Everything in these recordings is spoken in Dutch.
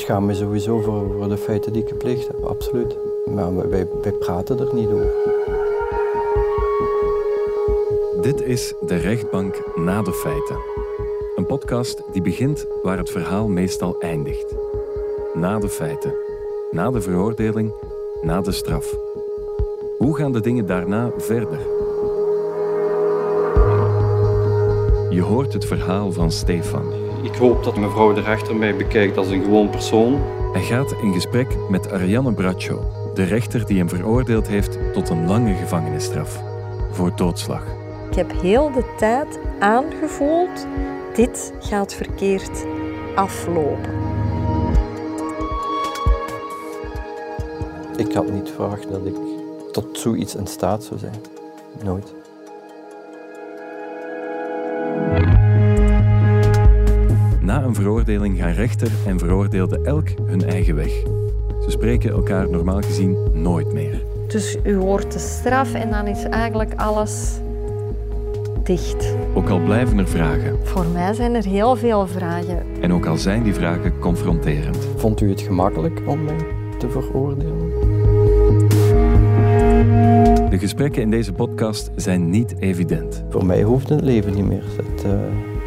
schaam me sowieso voor, voor de feiten die ik gepleegd heb, absoluut. Maar wij, wij praten er niet over. Dit is De Rechtbank na de feiten. Een podcast die begint waar het verhaal meestal eindigt. Na de feiten. Na de veroordeling. Na de straf. Hoe gaan de dingen daarna verder? Je hoort het verhaal van Stefan. Ik hoop dat mevrouw de rechter mij bekijkt als een gewoon persoon. Hij gaat in gesprek met Ariane Braccio, de rechter die hem veroordeeld heeft tot een lange gevangenisstraf voor doodslag. Ik heb heel de tijd aangevoeld, dit gaat verkeerd aflopen. Ik had niet verwacht dat ik tot zoiets in staat zou zijn. Nooit. Veroordeling gaan rechter en veroordeelde elk hun eigen weg. Ze spreken elkaar normaal gezien nooit meer. Dus u hoort de straf en dan is eigenlijk alles dicht. Ook al blijven er vragen. Voor mij zijn er heel veel vragen. En ook al zijn die vragen confronterend. Vond u het gemakkelijk om mij te veroordelen? De gesprekken in deze podcast zijn niet evident. Voor mij hoeft het leven niet meer. Het, uh,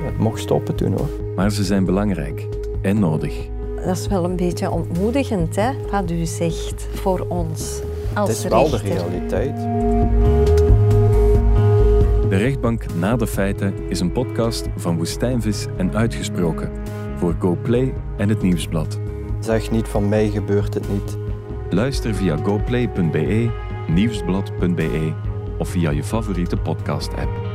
het mocht stoppen toen hoor. Maar ze zijn belangrijk en nodig. Dat is wel een beetje ontmoedigend, hè, wat u zegt voor ons als Het is wel de realiteit. De rechtbank na de feiten is een podcast van Woestijnvis en Uitgesproken voor GoPlay en het Nieuwsblad. Zeg niet van mij gebeurt het niet. Luister via goplay.be, nieuwsblad.be of via je favoriete podcast-app.